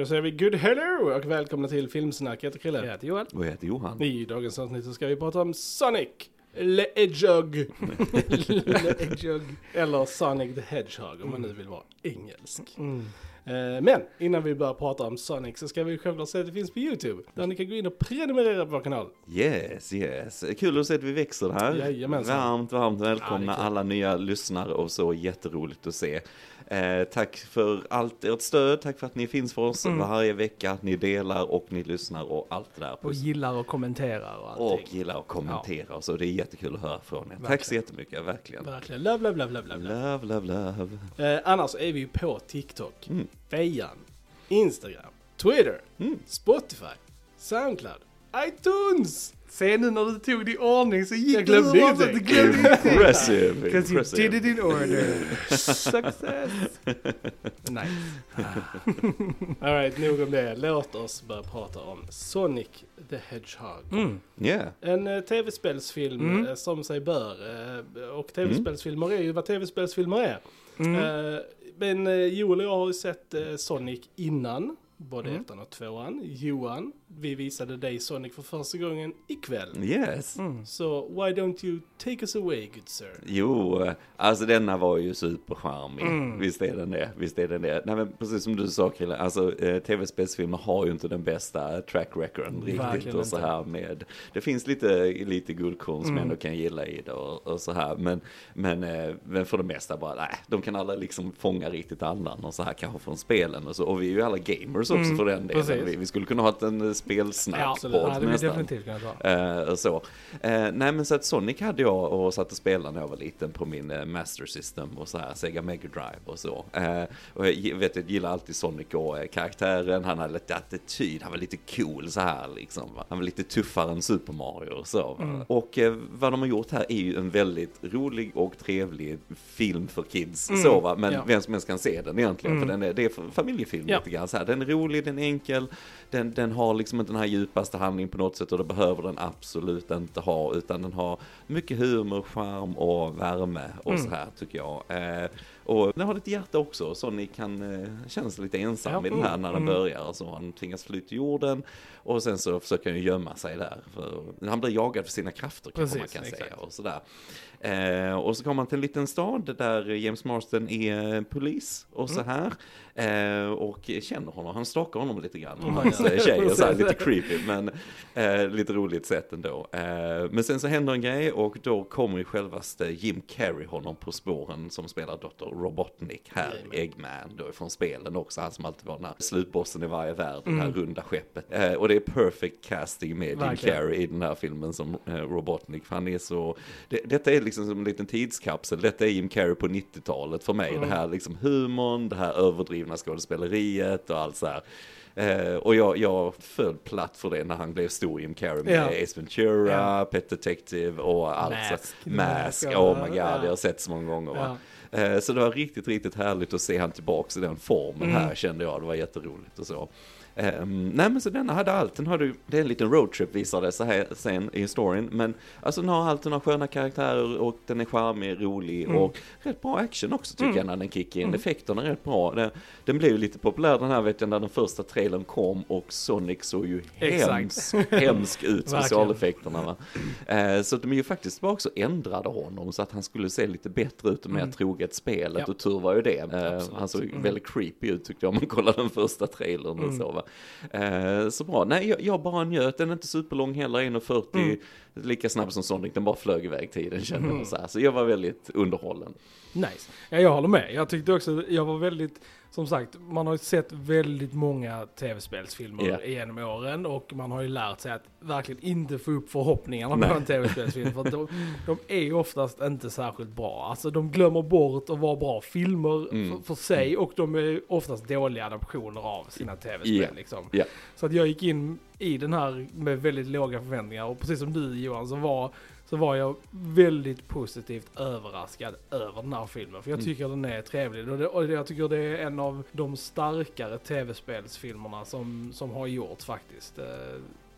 Då säger vi good hello och välkomna till Filmsnack. Jag heter Krille. Jag heter Joel. Och jag heter Johan. I dagens avsnitt så ska vi prata om Sonic. Le Hedgehog. Eller Sonic the Hedgehog om man nu vill vara engelsk. Mm. Eh, Men innan vi börjar prata om Sonic så ska vi självklart säga att det finns på YouTube. Där ni kan gå in och prenumerera på vår kanal. Yes, yes. Kul att se att vi växer här. Jajamensan. Varmt, varmt välkomna Ja, alla nya lyssnare och så jätteroligt att se. Eh, tack för allt ert stöd, tack för att ni finns för oss Mm. varje vecka, att ni delar och ni lyssnar och allt det där. Och gillar och kommenterar och allting. och gillar och kommenterar och så. Det är jättekul att höra från er. Tack så Verkligen. jättemycket, verkligen. Verkligen. Love, love, love, love. love. Love, love, love. Eh, annars är vi ju på TikTok, Mm. Fejan, Instagram, Twitter, Mm. Spotify, Soundcloud, iTunes. Se nu när du tog det i ordning så gick Jag glömde du bara ingenting. att Du glömde ingenting. Impressive, Because you did it in order. Success. nice. Alright, nog om det. Låt oss börja prata om Sonic the Hedgehog. Mm. Yeah. En eh, tv-spelsfilm Mm. eh, som sig bör. eh, och tv-spelsfilmer är ju vad tv-spelsfilmer är. Mm. Men eh, Joel och jag har ju sett eh, Sonic innan. Både Mm. ettan och tvåan. Johan, vi visade dig Sonic för första gången ikväll. Yes. Mm. Så why don't you take us away good sir? Jo, alltså denna var ju supercharmig. Mm. Visst är den det, visst är den det. Nej men precis som du sa Krille, alltså eh, tv-spelsfilmer har ju inte den bästa track recorden riktigt Verkligen och så inte. här med. Det finns lite, lite guldkorn som Mm. ändå kan gilla i det och, och så här. Men, men, eh, men för det mesta bara, nej, de kan alla liksom fånga riktigt andan och så här kanske från spelen och så. Och vi är ju alla gamers också Mm, för den delen. Vi, vi skulle kunna ha ett en Ja, absolut. Ja, det nästan. definitivt kunna ta. Eh, så. Eh, nej men så att Sonic hade jag och satt och spelade när jag var liten på min eh, Master System och så här, Sega Mega Drive och så. Och jag vet, jag gillar alltid Sonic och karaktären, han hade lite attityd, han var lite cool så här liksom. Va? Han var lite tuffare än Super Mario och så. Mm. Och vad de har gjort här är ju en väldigt rolig och trevlig film för kids. Mm, Så va, men ja. vem som helst kan se den egentligen, Mm. för den är, det är familjefilm Ja. lite grann så här. Den är rolig, den är enkel, den, den har liksom inte den här djupaste handling på något sätt och det behöver den absolut inte ha utan den har mycket humor, charm och värme och Mm. så här tycker jag. Eh, och den har lite hjärta också, Sonic kan eh, sig lite ensam Ja, i den här mm, när den mm. börjar. Alltså, han tvingas fly till jorden och sen så försöker han ju gömma sig där. För han blir jagad för sina krafter kanske man kan säga exakt. och sådär. Eh, och så kommer man till en liten stad där James Marsden är polis och så här. Eh, och känner honom, han stalkar honom lite grann. Mm. Hans eh, tjej och så här, lite creepy men eh, lite roligt sätt ändå. Eh, men sen så händer en grej och då kommer ju självaste Jim Carrey honom på spåren som spelar Dr. Robotnik här, Jajamän. Eggman då ifrån spelen också, han som alltid var den här slutbossen i varje värld, det här Mm. runda skeppet. Eh, och det är perfect casting med Jim. Carrey i den här filmen som eh, Robotnik, för han är så, det, detta är liksom som en liten tidskapsel, detta är Jim Carrey på 90-talet för mig, Mm. det här liksom humorn, det här överdrivna skådespeleriet och allt så här. Eh, och jag, jag föll platt för det när han blev stor Jim Carrey med Ja. Ace Ventura, Ja. Pet Detective och allt. Mask. Mask, oh my god, Ja. jag har sett så många gånger. Va? Ja. Eh, Så det var riktigt, riktigt härligt att se han tillbaks i den formen Mm. här kände jag. Det var jätteroligt och så. Um, nej men så denna hade allt, den hade ju, det är en liten roadtrip visar det sig här sen i storyn. Men alltså den har allt, den har sköna karaktärer och den är charmig, rolig Mm. och rätt bra action också tycker Mm. jag när den kickar in. Mm. Effekterna är rätt bra. Den, den blev ju lite populär den här vet jag när den första trailern kom och Sonic såg ju hemsk, hemsk ut specialeffekterna va. Eh, så de är ju faktiskt tillbaka och ändrade honom så att han skulle se lite bättre ut och mer Mm. troget spelet Ja. och tur var ju det. Absolut. han såg Mm. väldigt creepy ut tyckte jag om man kollade den första trailern och Mm. så va. Eh, så bra, nej jag, jag bara njöt, den är inte superlång heller, 1.40, Mm. lika snabb som Sonic, den bara flög iväg tiden kände Mm. jag så här. Så jag var väldigt underhållen. Nice. Ja, jag håller med. Jag tyckte också, jag var väldigt, som sagt, man har ju sett väldigt många tv-spelsfilmer Ja. genom åren och man har ju lärt sig att verkligen inte få upp förhoppningarna Nej. på en tv-spelsfilm. För de, de är ju oftast inte särskilt bra. Alltså de glömmer bort att vara bra filmer Mm. för, för sig och de är oftast dåliga adaptioner av sina tv-spel. Ja. Liksom. Ja. Så att jag gick in i den här med väldigt låga förväntningar och precis som du Johan så var, så var jag väldigt positivt överraskad över den här filmen. För jag Mm. tycker den är trevlig och, det, och jag tycker det är en av de starkare tv-spelsfilmerna som, som har gjorts faktiskt. Eh,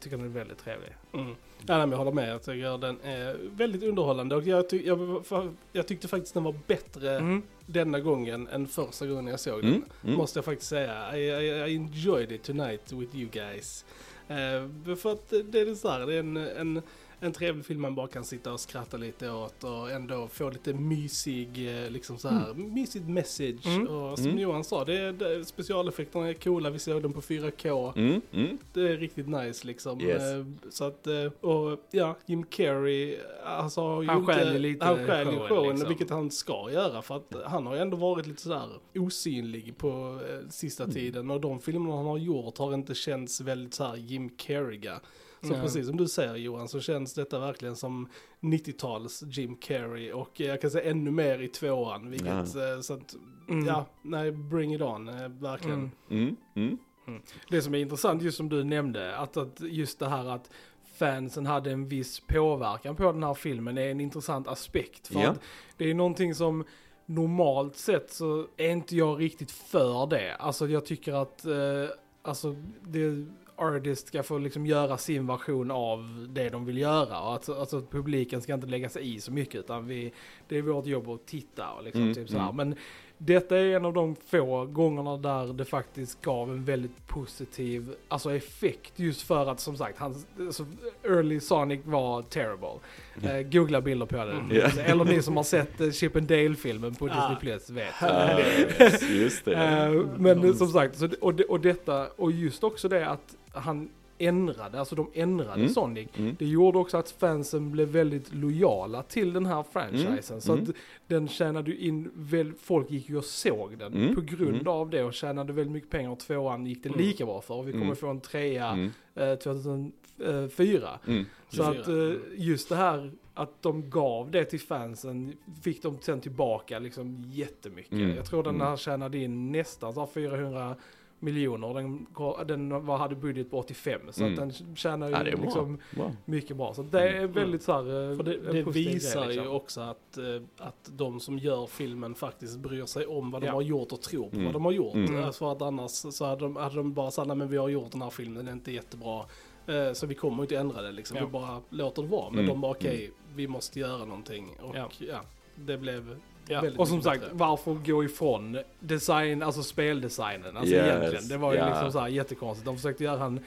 tycker den är väldigt trevlig. Mm. Ja, nej, men jag håller med. Jag tycker den är väldigt underhållande. Och jag, ty jag, jag tyckte faktiskt den var bättre Mm. denna gången än första gången jag såg Mm, den. mm. Måste jag faktiskt säga. I, I, I enjoyed it tonight with you guys. Eh, för att det är så här, det är en, en, en trevlig film man bara kan sitta och skratta lite åt och ändå få lite mysig, eh, liksom så här, mysigt message. Mm. Och som Mm. Johan sa, det det, specialeffekterna är coola, vi såg dem på 4K. Mm, mm. Det är riktigt nice liksom. Yes. Eh, Så att, eh, och ja, Jim Carrey, alltså Han ju lite han ju showen, showen, liksom. vilket han ska göra för att han har ändå varit lite sådär osynlig på sista Mm. tiden och de filmerna han har gjort har inte känts väldigt såhär Jim Carreyga. Så Nej. precis som du säger Johan så känns detta verkligen som 90-tals Jim Carrey och jag kan säga ännu mer i tvåan. Vilket, eh, så att, Mm. ja, nej, bring it on, eh, verkligen. Mm. Mm, mm. Det som är intressant, just som du nämnde, att, att just det här att fansen hade en viss påverkan på den här filmen är en intressant aspekt. För Ja. att det är någonting som normalt sett så är inte jag riktigt för det. Alltså jag tycker att eh, alltså, det artist ska få liksom göra sin version av det de vill göra. Alltså, att publiken ska inte lägga sig i så mycket utan vi, det är vårt jobb att titta och liksom Mm, typ så här. mm. Men detta är en av de få gångerna där det faktiskt gav en väldigt positiv alltså effekt just för att som sagt hans, alltså, early Sonic var terrible. Eh, googla bilder på det. Ja. Eller ni som har sett eh, Chip and Dale-filmen på Disney Ah. Plus vet. Yes, just det. Eh, men som sagt, så, och, och detta, och just också det att han ändrade, alltså de ändrade Mm. Sonic. Mm. Det gjorde också att fansen blev väldigt lojala till den här franchisen. Mm. Så Mm. att den tjänade ju in, väl, folk gick ju och såg den Mm. på grund Mm. av det och tjänade väldigt mycket pengar. Och tvåan gick det Mm. lika bra för. Och vi kommer Mm. få en trea Mm. eh, 2004. Mm. Så 24. att eh, just det här att de gav det till fansen fick de sen tillbaka liksom jättemycket. Mm. Jag tror den Mm. här tjänade in nästan så här 400 miljoner. Den, den var, hade budget på 85 så Mm. att den tjänar ju Ja, bra. liksom Bra. mycket bra. Så det är väldigt så här, eh, För det, det visar grej, liksom. ju också att, eh, att de som gör filmen faktiskt bryr sig om vad de Ja. har gjort och tror på Mm. vad de har gjort. Mm. För att annars så hade de, hade de bara sagt, men vi har gjort den här filmen, den är inte jättebra. Eh, Så vi kommer inte ändra det liksom, Ja. vi bara låter det vara. Men Mm. de bara okej, vi måste göra någonting. Och ja, Ja. det blev Ja. Och som sagt, bättre. varför gå ifrån design, alltså speldesignen? Alltså Yes, egentligen, det var ju ja. liksom så här jättekonstigt. De försökte göra han, jag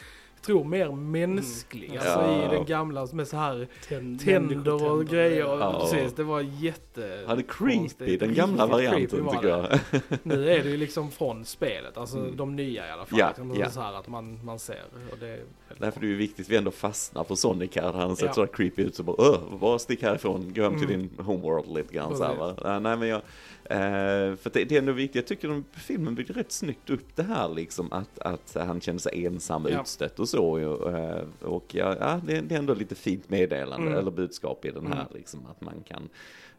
tror mer mänsklig, Mm. alltså Ja. i den gamla med så här Tänd- tänder och grejer. ja. Ja. Precis, det var jätte... Han är creepy, konstigt. den gamla varianten var tycker det. jag. Nu är det ju liksom från spelet, alltså Mm. de nya i alla fall. Ja, liksom, ja. Så här att man, man ser. Och det är Därför är det ju viktigt att vi ändå fastnar för Sonic här. Han ser Ja. så creepy ut så bara öh, bara stick härifrån, gå hem till Mm. din homeworld lite grann så här, va? Ja, Nej men jag, eh, för det, det är ändå viktigt, jag tycker de, filmen bygger rätt snyggt upp det här liksom att, att han känner sig ensam, Ja. utstött och så. ju, eh, Och ja, ja det, det är ändå lite fint meddelande Mm. eller budskap i den här Mm. liksom att man kan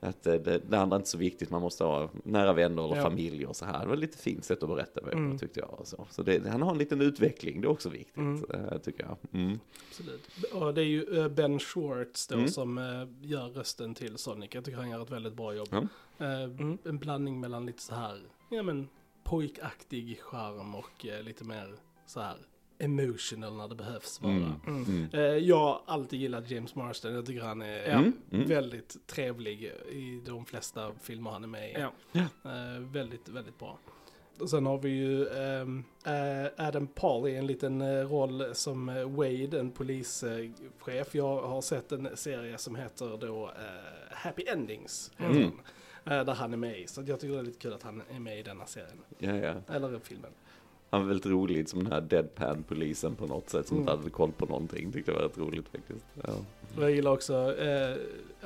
att eh, det, det andra är inte så viktigt, man måste ha nära vänner eller Ja. familj och så här. Det var lite fint sätt att berätta det Mm. tyckte jag. och Så, så det, han har en liten utveckling, det är också viktigt Mm. eh, tycker jag. Mm. Absolut. Och det är ju eh, Ben Schwartz då Mm. som gör rösten till Sonic. Jag tycker han gör ett väldigt bra jobb. Ja. Mm. En blandning mellan lite så här, ja men pojkaktig charm och lite mer så här emotional när det behövs vara. Mm. Mm. Mm. Eh, jag har alltid gillat James Marsden. Jag tycker han är Mm. Mm. väldigt trevlig i de flesta filmer han är med i. Ja. Eh, väldigt, väldigt bra. Och sen har vi ju eh, Adam Paul i en liten eh, roll som Wade, en polischef. Jag har sett en serie som heter då eh, Happy Endings. Heter där han är med i. Så jag tycker det är lite kul att han är med i denna serien. Ja, ja. Eller filmen. Han var väldigt rolig som den här deadpan-polisen på något sätt som Mm. inte hade koll på någonting. Tyckte det var rätt roligt faktiskt. Ja. Jag gillar också eh,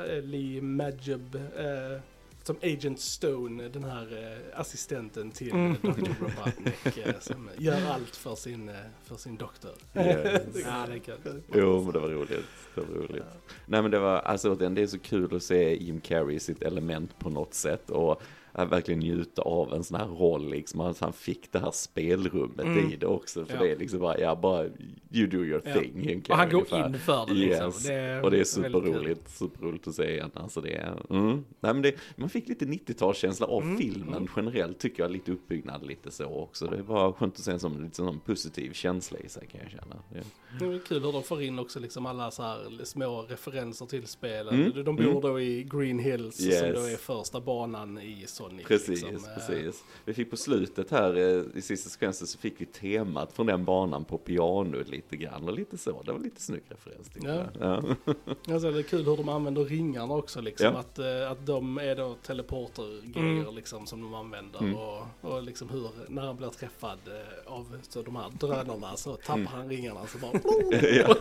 eh, Lee Majub eh, som Agent Stone, den här eh, assistenten till Mm. Dr. Robotnik eh, som gör allt för sin, eh, för sin doktor. Yes. ja, det. Jo, men det var roligt. Det var roligt. Nej men det var, alltså det är så kul att se Jim Carrey i sitt element på något sätt. Och verkligen njuta av en sån här roll liksom, att han fick det här spelrummet Mm. i det också, för Ja. det är liksom bara, ja bara, you do your Ja. thing. ungefär, Och han går ungefär. in för det liksom. Yes. Det är och det är superroligt, superroligt att se igen. Alltså det är, mm. Nej men det, man fick lite 90-talskänsla av Mm, filmen generellt tycker jag, lite uppbyggnad lite så också. Det var skönt att se en sån, lite sån positiv känsla i sig kan jag känna. Det, Det är kul hur de får in också liksom alla så här små referenser till spelen. Mm, De bor mm. då i Green Hills som Yes. då är första banan i Sonic. Precis, liksom. Precis. Vi fick på slutet här eh, i sista sekvensen så fick vi temat från den banan på piano lite grann och lite så. Det var lite snygg referens Ja. Ja. Alltså, det är kul hur de använder ringarna också liksom. Ja. Att, eh, att de är då teleportergrejer liksom som de använder. Mm. Och, och liksom hur, när han blir träffad av så de här drönarna så tappar Mm. han ringarna så bara... ja.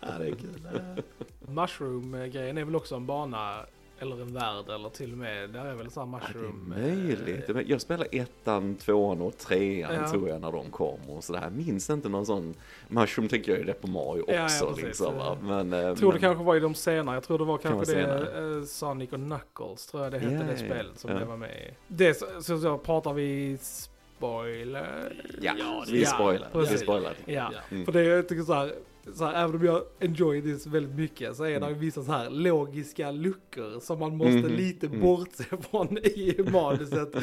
ja, det är kul. Mushroom-grejen är väl också en bana eller en värld eller till och med, där är väl sån här Ja, det mushroom. är möjligt. Men Jag spelade ettan, tvåan och trean Ja. tror jag när de kom och sådär. Jag minns inte någon sån, Mushroom tänker jag ju det på Mario Ja, ja, också precis. liksom. Va? Men, eh, Jag tror det men, kanske var i de senare, jag tror det var Kan kanske det senare. eh, Sonic och Knuckles tror jag det hette Ja, det ja, spelet som ja. det var med i. Det så, så, så pratar vi spoiler. Ja, Ja, vi ja, spoilar. Vi precis. spoilar. Ja, Mm. för det jag tycker så här, så här, även om jag enjoy this väldigt mycket så är det Mm. vissa så här logiska luckor som man måste Mhm, lite mm. bortse från i manuset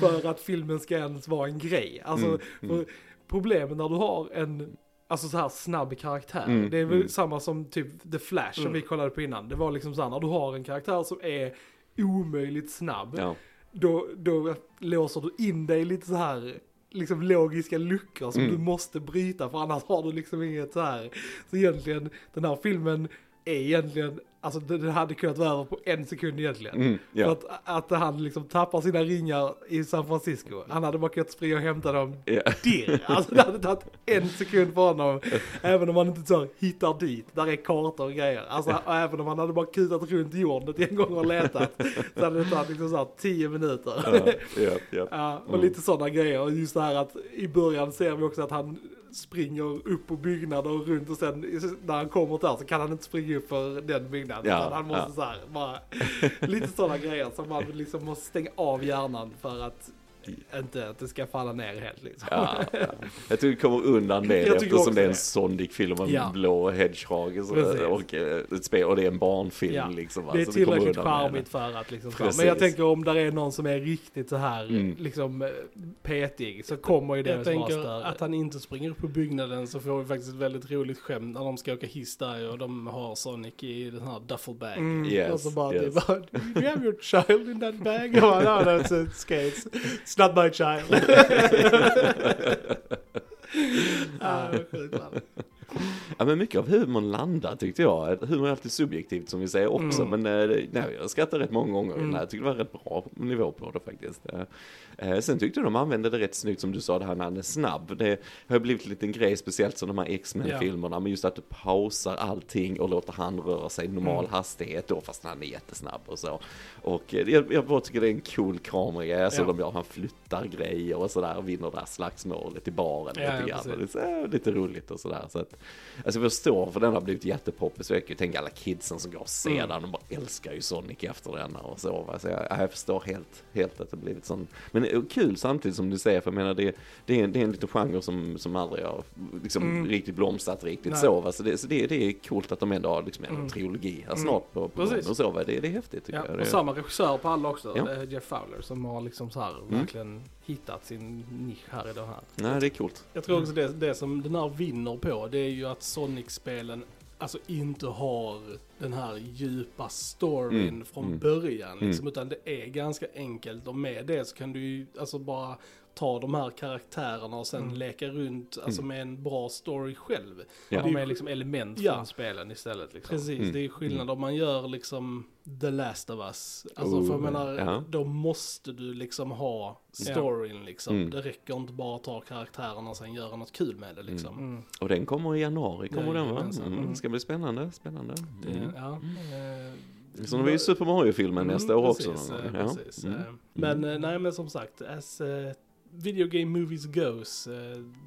för att filmen ska ens vara en grej. Alltså, Mm, mm. problemet när du har en Alltså så här snabb karaktär. Mm, det är väl mm. samma som typ The Flash som Mm. vi kollade på innan. Det var liksom så här när du har en karaktär som är omöjligt snabb. Ja. Då, då låser du in dig lite så här liksom logiska luckor som Mm. du måste bryta för annars har du liksom inget så här. Så egentligen, den här filmen är egentligen, alltså det, hade kunnat vara över på en sekund egentligen. Mm, För ja. att, att han liksom tappar sina ringar i San Francisco. Han hade bara kunnat springa och hämta dem Ja. dirr. Alltså det hade tagit en sekund för honom. Även om han inte så hittar dit. Där är kartor och grejer. Alltså och även om han hade bara kutat runt jorden en gång och letat. Så hade det tagit liksom så här tio minuter. Ja, ja, ja. Ja, och Mm. lite sådana grejer. Och just det här att i början ser vi också att han springer upp på byggnader och runt och sen när han kommer där så kan han inte springa upp för den byggnaden. Ja, han måste ja. så här, bara, lite sådana grejer som man liksom måste stänga av hjärnan för att inte att det ska falla ner helt liksom. Ja, ja. Jag tycker det kommer undan det Jag tycker eftersom det är en det. Sonic-film om en Ja. blå hedgehog och, eh, ett spel, och det är en barnfilm Ja. liksom. va, Det är tillräckligt med charmigt för att liksom. Men jag tänker om där är någon som är riktigt så här Mm. liksom eh, petig så kommer ju det Jag tänker större. att han inte springer upp på byggnaden så får vi faktiskt ett väldigt roligt skämt när de ska åka hiss där och de har Sonic i den här duffelbag. Mm. Yes, och så bara, yes. det bara, do you have your child in that bag? Och han har skates. It's not my child. ah, sjukt bra. Ja men mycket av humorn landar tyckte jag. Humor är alltid subjektivt som vi säger också. Mm. Men eh, nej, jag skrattade rätt många gånger. Mm. Jag tyckte det var rätt bra nivå på det faktiskt. Eh, Eh, sen tyckte jag de använde det rätt snyggt som du sa det här när han är snabb. Det har blivit en liten grej speciellt som de här X-Men-filmerna. Men just att du pausar allting och låter han röra sig i normal Mm. hastighet då fast han är jättesnabb och så. Och jag, jag bara tycker det är en cool kameragrej. Så Ja. de gör, han flyttar grejer och sådär och vinner det här slagsmålet i baren Ja, lite grann. det är så, lite roligt och sådär. Så att, alltså jag förstår för den har blivit jättepoppis. Så jag kan ju tänka alla kidsen som går och ser Mm. den. De bara älskar ju Sonic efter denna och så. va. Så jag, jag förstår helt, helt att det blivit sån. Men kul samtidigt som du säger. För jag menar det, det, är, en- det är en liten genre som, som aldrig har liksom Mm. riktigt blomstrat riktigt Nej. så. Va? Så, det, så det, det är coolt att de ändå har liksom en Mm. trilogi här Mm. snart på, på och så. Va? Det, det är häftigt tycker Ja, jag. och Det, samma regissör på alla också, Ja. är Jeff Fowler, som har liksom så här Mm. verkligen hittat sin nisch här i det här. nej, det är coolt. Jag tror också det, det som den här vinner på, det är ju att Sonic-spelen alltså inte har den här djupa storyn Mm, från mm, början. Liksom, Utan det är ganska enkelt och med det så kan du ju alltså bara ta de här karaktärerna och sen Mm. leka runt alltså med en bra story själv. Ja. De är liksom element Ja. från spelen istället. Liksom. Precis, Mm, det är skillnad om man gör liksom The Last of Us. Alltså Oh, för jag menar, ja. då måste du liksom ha storyn liksom. Mm. Det räcker inte bara att ta karaktärerna och sen göra något kul med det liksom. Mm. Och den kommer i januari, kommer den va? Mm. Mm. Det ska bli spännande, spännande. Det, Mm. ja, eh, Så har vi ju Super Mario-filmen Mm, nästa år precis, också. eh. Ja. precis, Mm. eh, Men eh, nej men som sagt, as video game movies goes, eh,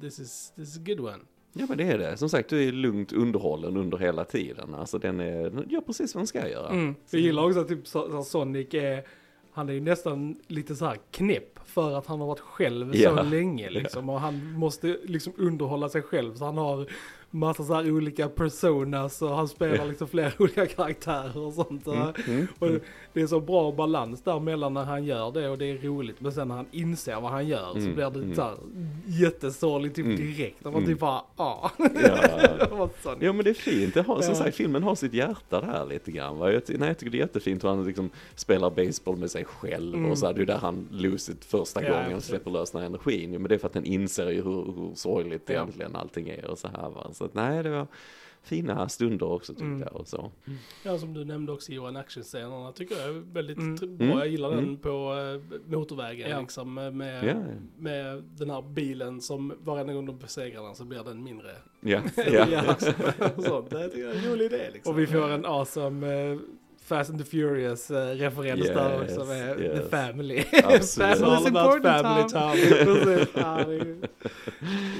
this, is, this is a good one. Ja men det är det. Som sagt, du är lugnt underhållen under hela tiden. Alltså den är, den gör precis vad den ska göra. Mm. Jag gillar också att typ så- Sonic är, han är ju nästan lite så här knäpp för att han har varit själv Ja. så länge liksom. Och han måste liksom underhålla sig själv så han har massa så här olika personas och han spelar liksom flera olika karaktärer och sånt. Mm, mm, Och mm. det är så bra balans där mellan när han gör det och det är roligt. Men sen när han inser vad han gör så Mm, blir det mm. så här jättesorgligt typ Mm. direkt. Och man typ bara, ah. Ja. Ja men det är fint, det har, som sagt filmen har sitt hjärta där lite grann. Va? Jag, nej, jag tycker det är jättefint hur han liksom spelar baseball med sig själv och så här, det är där han it första Ja, gången släpper lös den här energin. Men det är för att den inser ju hur, hur sorgligt Ja. egentligen allting är och så här va. Så att, nej det var fina stunder också tyckte Mm. jag och så. Ja, som du nämnde också Johan, actionscenerna tycker jag är väldigt Mm. bra. Mm. Jag gillar den Mm. på eh, motorvägen Ja. liksom med, med, Ja, med den här bilen som varenda gång de besegrar den så blir den mindre. ja, ja. ja. Sånt, det tycker jag är en rolig idé liksom. Och vi får en awesome eh, Fast and the Furious eh, referens där Yes, också med yes. The Family. Absolut. family is All about important family time. Ja,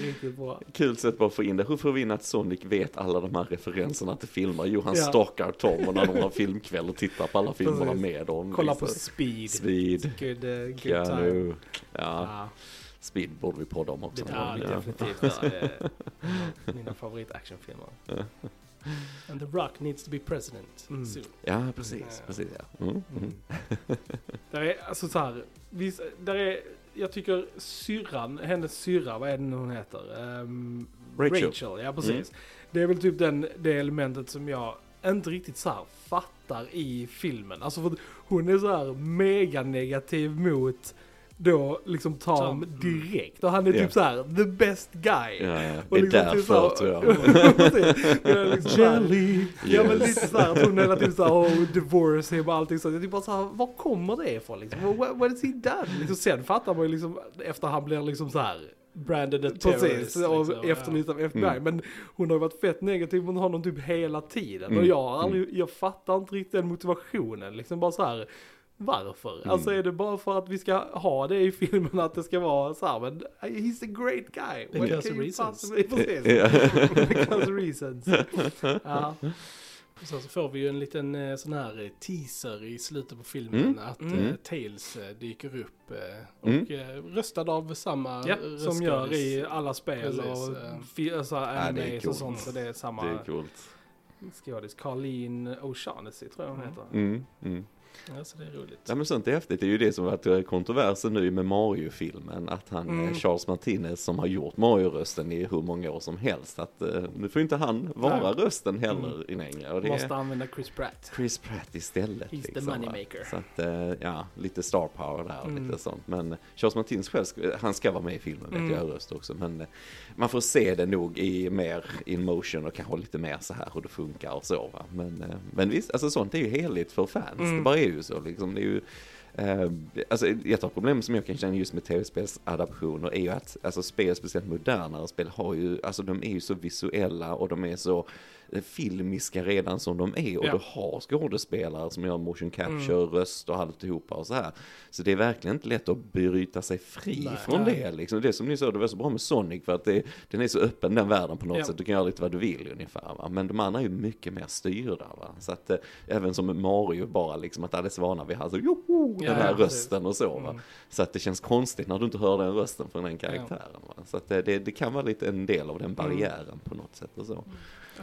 riktigt bra. Kul sätt bara att få in det. Hur får vi in att Sonic vet alla de här referenserna till filmer? Jo, han Ja. stalkar Tom och när de har filmkväll och tittar på alla filmerna med dem. Kolla på liksom. Speed. Speed. Good, uh, good time. Keanu. Ja, Ja, Speed borde vi podda om också. det Ja. definitivt av Mina favoritactionfilmer. And the Rock needs to be president Mm. soon. Ja, precis, Ja. precis ja. Mm, mm. Där är, alltså så här, visst, där är, jag tycker syrran, hennes syrra, vad är det nu hon heter? Ehm, Rachel. ja precis. Det är väl typ den, det elementet som jag inte riktigt så här fattar i filmen. Alltså för hon är så här mega negativ mot då liksom Tom Tom. direkt. Och han är typ så här the best guy. Ja, ja. Och Det är liksom typ så därför här- tror jag. Liksom så här- Jelly. Ja men lite såhär att hon hela tiden såhär oh divorce him och allting sånt. Jag typ bara såhär, var kommer det ifrån liksom? What, what is he done? Liksom, sen fattar man ju liksom efter han blir liksom såhär Branded a terrorist. Precis, och liksom, efterlyst av FBI. Mm. Men hon har ju varit fett negativ mot honom typ hela tiden. Och Mm. jag har aldrig, jag fattar inte riktigt den motivationen. Liksom bara så här. Varför? Mm. Alltså är det bara för att vi ska ha det i filmen att det ska vara så här, men he's a great guy. Because reasons. Ja. Because reasons. Ja. Och sen så får vi ju en liten eh, sån här eh, teaser i slutet på filmen Mm. att Mm. eh, Tails dyker upp eh, och Mm. röstad av samma Ja, som gör i alla spel Precis, och ja. alltså, det är animes och coolt. sånt. Så det är samma Det är coolt. skådis. Carlene O'Shaughnessy tror jag hon heter. Mm, mm. Ja, så det är roligt. Ja men sånt är häftigt, det är ju det som varit eh, kontroversen nu med Mario-filmen, att han, eh, Mm. Charles Martinez som har gjort Mario-rösten i hur många år som helst, att eh, nu får inte han vara Nej. rösten heller i längre. Och det Måste är använda Chris Pratt. Chris Pratt istället. He's the liksom, va. moneymaker. Så att, eh, ja, lite star power där och Mm. lite sånt. Men Charles Martinez själv, han ska vara med i filmen vet Mm. jag röst också. Men eh, man får se det nog i mer in motion och kanske lite mer så här hur det funkar och så va. Men, eh, men visst, alltså sånt är ju heligt för fans. Mm. Det bara är är ju så liksom. Det är ju, eh, alltså ett av problemen som jag kan känna just med tv-spelsadaptioner är ju att alltså spel, speciellt modernare spel, har ju, alltså de är ju så visuella och de är så filmiska redan som de är och Ja. du har skådespelare som gör motion capture, röst och alltihopa och så här. Så det är verkligen inte lätt att bryta sig fri Nej. från det liksom. Det som ni sa, det var så bra med Sonic för att det, den är så öppen den världen på något Ja. sätt. Du kan göra lite vad du vill ungefär va. Men de andra är ju mycket mer styrda va. Så att eh, även som Mario bara liksom att alldeles vana vid alltså joho, den här rösten och så. Mm. Så att det känns konstigt när du inte hör den rösten från den karaktären. Så att det, det, det kan vara lite en del av den barriären på något sätt och så.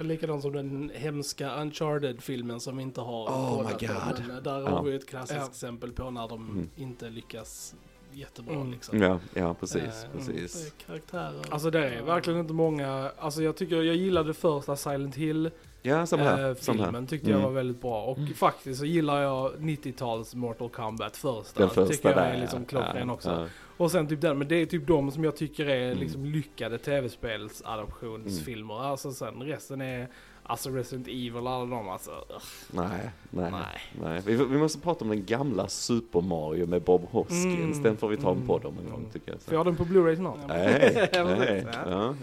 Likadant som den hemska Uncharted-filmen som vi inte har Oh my God. men Där Ja. har vi ett klassiskt Ja. exempel på när de Mm. inte lyckas jättebra Mm. liksom. Ja, ja precis, Eh, precis. Karaktärer. Alltså det är verkligen inte många, alltså jag tycker, jag gillade första Silent Hill Ja, samma här. eh, samma här. filmen tyckte jag Mm. var väldigt bra. Och faktiskt så gillar jag 90-tals Mortal Kombat första. Den första tycker jag där är liksom klockren Ja, också. ja. Och sen typ den, men det är typ de som jag tycker är Mm. liksom lyckade tv-spelsadoptionsfilmer. Alltså sen resten är, alltså Resident Evil alla de alltså. Nej, nej, Nej. nej. Vi, vi måste prata om den gamla Super Mario med Bob Hoskins. Mm. Den får vi ta en Mm. podd om en gång Mm. tycker jag. Får jag den på Blu-ray snart? Nej, nej. precis, Ja.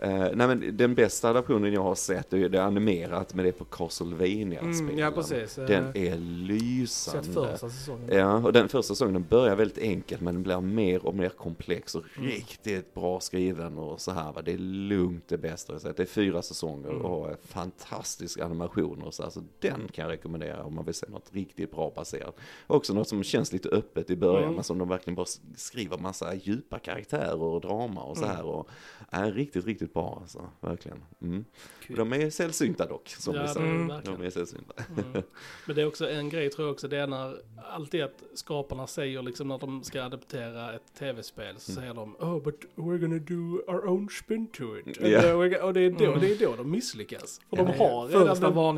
Eh, nej men den bästa adaptionen jag har sett, är det är animerat men det är på castlevania Mm, ja, precis. Eh, Den är Sett lysande. första säsongen. Ja, och den första säsongen börjar väldigt enkelt men den blir mer och mer komplex och Mm. riktigt bra skriven och så här va. Det är lugnt det bästa jag sett. Det är fyra säsonger Mm. och eh, fantastisk animation och så här. Så den kan jag rekommendera om man vill se något riktigt bra baserat. Också något som känns lite öppet i början Mm. men som de verkligen bara skriver massa djupa karaktärer och drama och så Mm. här. Och är riktigt, riktigt bra alltså. Verkligen. Mm. De är sällsynta dock, som Ja, vi är Mm. De är sällsynta. Mm. Men det är också en grej tror jag också, det är när alltid att skaparna säger liksom när de ska adaptera ett tv-spel så Mm. säger de Oh but we're gonna do our own spin to it. Och det- Och det är, då, Mm. det är då de misslyckas. För Ja, de ja. har redan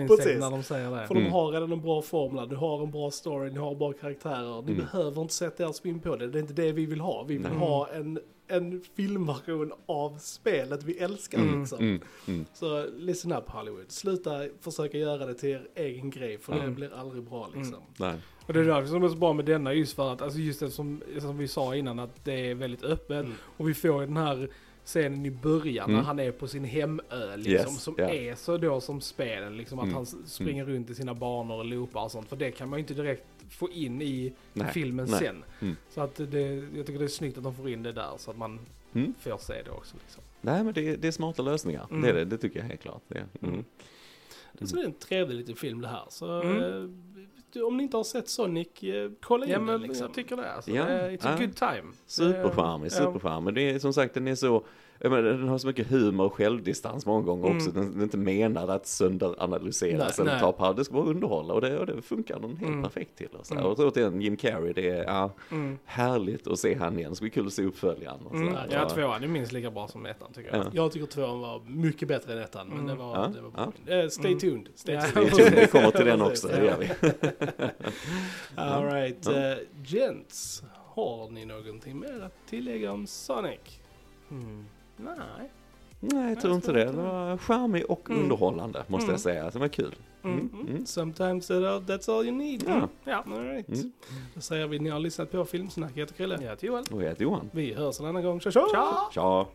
Första precis. när de säger det. För de Mm. har redan en bra formel, du har en bra story, ni har bra karaktärer. Ni Mm. behöver inte sätta er spin på det, det är inte det vi vill ha. Vi vill ha en, en filmversion av spelet vi älskar Mm. liksom. Mm. Mm. Så listen up Hollywood, sluta försöka göra det till er egen grej för det Mm. blir aldrig bra liksom. Nej. Och det är därför som är så bra med denna just för att, alltså just det som, som vi sa innan att det är väldigt öppet. Mm. Och vi får den här scenen i början Mm. när han är på sin hemö liksom. Yes, som ja. är så då som spelen liksom. Att Mm. han springer runt i sina banor och loopar och sånt. För det kan man ju inte direkt få in i Nej. filmen Nej. sen. Mm. Så att det, jag tycker det är snyggt att de får in det där så att man Mm. får se det också liksom. Nej men det, det är smarta lösningar. Mm. Det, är det, det tycker jag helt klart. Det. Mm. Mm. Så det är en trevlig liten film det här. Så Mm. Om ni inte har sett Sonic, eh, kolla in Ja den men liksom. jag tycker det. Alltså. Ja, Det är- It's a ja. good time. Supercharmig, Det- supercharmig. Det är som sagt den är så, menar, den har så mycket humor och självdistans många gånger Mm. också. Den, den är inte menad att sönderaanalyseras Nej, eller nej. ta på, det ska bara underhålla och det, och det funkar den helt Mm. perfekt till. Och, så. Mm. och återigen Jim Carrey, det är ja, Mm. härligt att se han igen. Det ska bli kul att se uppföljaren. Och Mm. Ja, tvåan är minst lika bra som ettan tycker jag. Ja. Jag tycker tvåan var mycket bättre än ettan, men Mm. det var, Ja, det var bra. Eh, stay Mm. tuned. Stay Ja. tuned. Är- Vi kommer till den också, det gör vi. All right, Ja. eh, gents. Har ni någonting mer att tillägga om Sonic? Mm. Nej. Nej, jag tror inte det. Det var charmig och Mm. underhållande måste Mm. jag säga. Det var kul. Mm. Mm. Mm. Sometimes that- that's all you need. Ja. Ja. All right. Mm. Då säger vi ni har lyssnat på Filmsnack. Jag heter Chrille. Jag heter Johan. Och jag heter Johan. Vi hörs en annan gång. Tja tja! Tja! Tja!